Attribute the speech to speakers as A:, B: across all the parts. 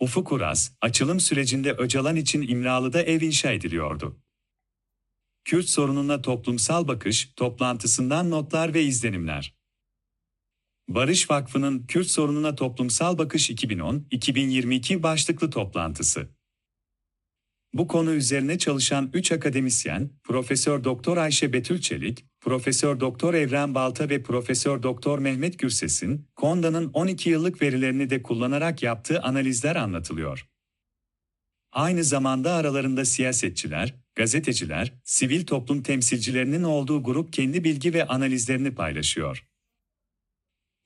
A: Ufuk Uras, açılım sürecinde Öcalan için İmralı'da ev inşa ediliyordu. Kürt sorununa toplumsal bakış, toplantısından notlar ve izlenimler. Barış Vakfı'nın Kürt sorununa toplumsal bakış 2010-2022 başlıklı toplantısı. Bu konu üzerine çalışan 3 akademisyen, Profesör Doktor Ayşe Betül Çelik, Profesör Doktor Evren Balta ve Profesör Doktor Mehmet Gürses'in Konda'nın 12 yıllık verilerini de kullanarak yaptığı analizler anlatılıyor. Aynı zamanda aralarında siyasetçiler, gazeteciler, sivil toplum temsilcilerinin olduğu grup kendi bilgi ve analizlerini paylaşıyor.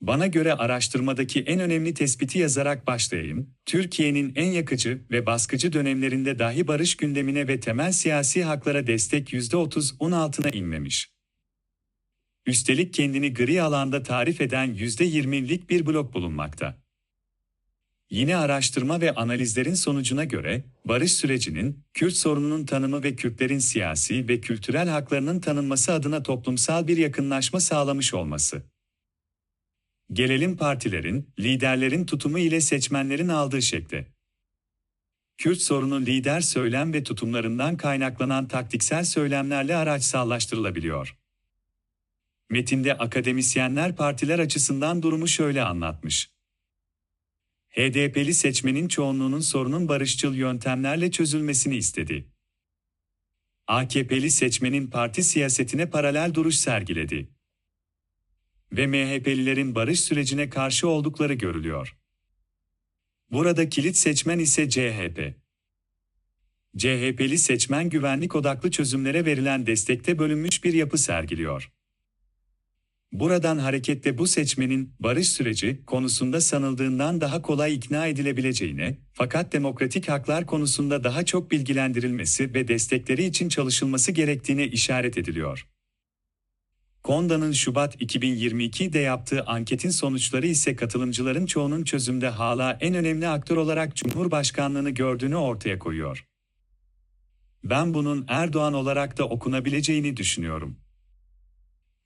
A: Bana göre araştırmadaki en önemli tespiti yazarak başlayayım. Türkiye'nin en yakıcı ve baskıcı dönemlerinde dahi barış gündemine ve temel siyasi haklara destek %30'un altına inmemiş. Üstelik kendini gri alanda tarif eden %20'lik bir blok bulunmakta. Yine araştırma ve analizlerin sonucuna göre, barış sürecinin, Kürt sorununun tanımı ve Kürtlerin siyasi ve kültürel haklarının tanınması adına toplumsal bir yakınlaşma sağlamış olması. Gelelim partilerin, liderlerin tutumu ile seçmenlerin aldığı şekle. Kürt sorunu lider söylem ve tutumlarından kaynaklanan taktiksel söylemlerle araçsallaştırılabiliyor. Metinde akademisyenler partiler açısından durumu şöyle anlatmış. HDP'li seçmenin çoğunluğunun sorunun barışçıl yöntemlerle çözülmesini istedi. AKP'li seçmenin parti siyasetine paralel duruş sergiledi. Ve MHP'lilerin barış sürecine karşı oldukları görülüyor. Burada kilit seçmen ise CHP. CHP'li seçmen güvenlik odaklı çözümlere verilen destekte bölünmüş bir yapı sergiliyor. Buradan hareketle bu seçmenin barış süreci konusunda sanıldığından daha kolay ikna edilebileceğine, fakat demokratik haklar konusunda daha çok bilgilendirilmesi ve destekleri için çalışılması gerektiğine işaret ediliyor. Konda'nın Şubat 2022'de yaptığı anketin sonuçları ise katılımcıların çoğunun çözümde hala en önemli aktör olarak Cumhurbaşkanlığını gördüğünü ortaya koyuyor. Ben bunun Erdoğan olarak da okunabileceğini düşünüyorum.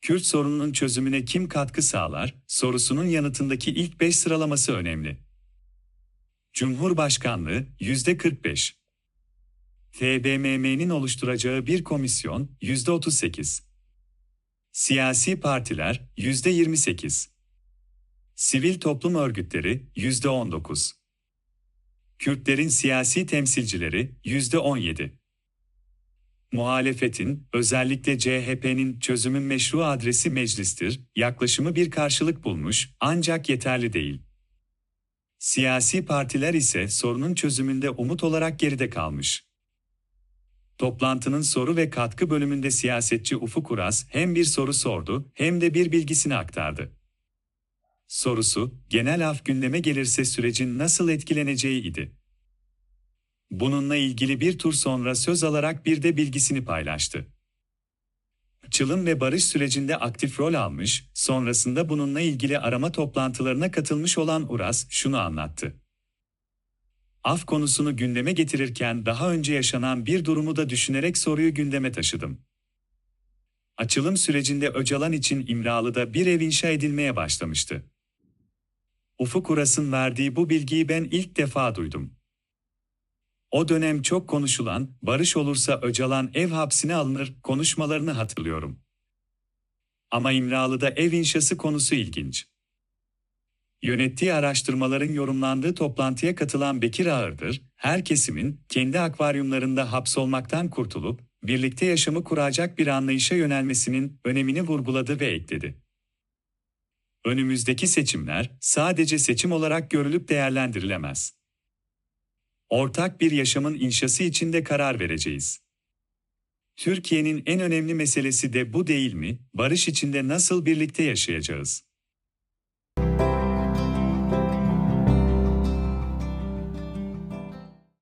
A: Kürt sorununun çözümüne kim katkı sağlar sorusunun yanıtındaki ilk 5 sıralaması önemli. Cumhurbaşkanlığı %45. TBMM'nin oluşturacağı bir komisyon %38. Siyasi partiler %28. Sivil toplum örgütleri %19. Kürtlerin siyasi temsilcileri %17 muhalefetin, özellikle CHP'nin çözümün meşru adresi meclistir, yaklaşımı bir karşılık bulmuş ancak yeterli değil. Siyasi partiler ise sorunun çözümünde umut olarak geride kalmış. Toplantının soru ve katkı bölümünde siyasetçi Ufuk Uras hem bir soru sordu hem de bir bilgisini aktardı. Sorusu, genel af gündeme gelirse sürecin nasıl etkileneceği idi. Bununla ilgili bir tur sonra söz alarak bir de bilgisini paylaştı. Çılım ve barış sürecinde aktif rol almış, sonrasında bununla ilgili arama toplantılarına katılmış olan Uras şunu anlattı. Af konusunu gündeme getirirken daha önce yaşanan bir durumu da düşünerek soruyu gündeme taşıdım. Açılım sürecinde Öcalan için İmralı'da bir ev inşa edilmeye başlamıştı. Ufuk Uras'ın verdiği bu bilgiyi ben ilk defa duydum. O dönem çok konuşulan, barış olursa Öcalan ev hapsine alınır konuşmalarını hatırlıyorum. Ama İmralı'da ev inşası konusu ilginç. Yönettiği araştırmaların yorumlandığı toplantıya katılan Bekir Ağırdır, her kesimin kendi akvaryumlarında hapsolmaktan kurtulup, birlikte yaşamı kuracak bir anlayışa yönelmesinin önemini vurguladı ve ekledi. Önümüzdeki seçimler sadece seçim olarak görülüp değerlendirilemez. Ortak bir yaşamın inşası içinde karar vereceğiz. Türkiye'nin en önemli meselesi de bu değil mi? Barış içinde nasıl birlikte yaşayacağız?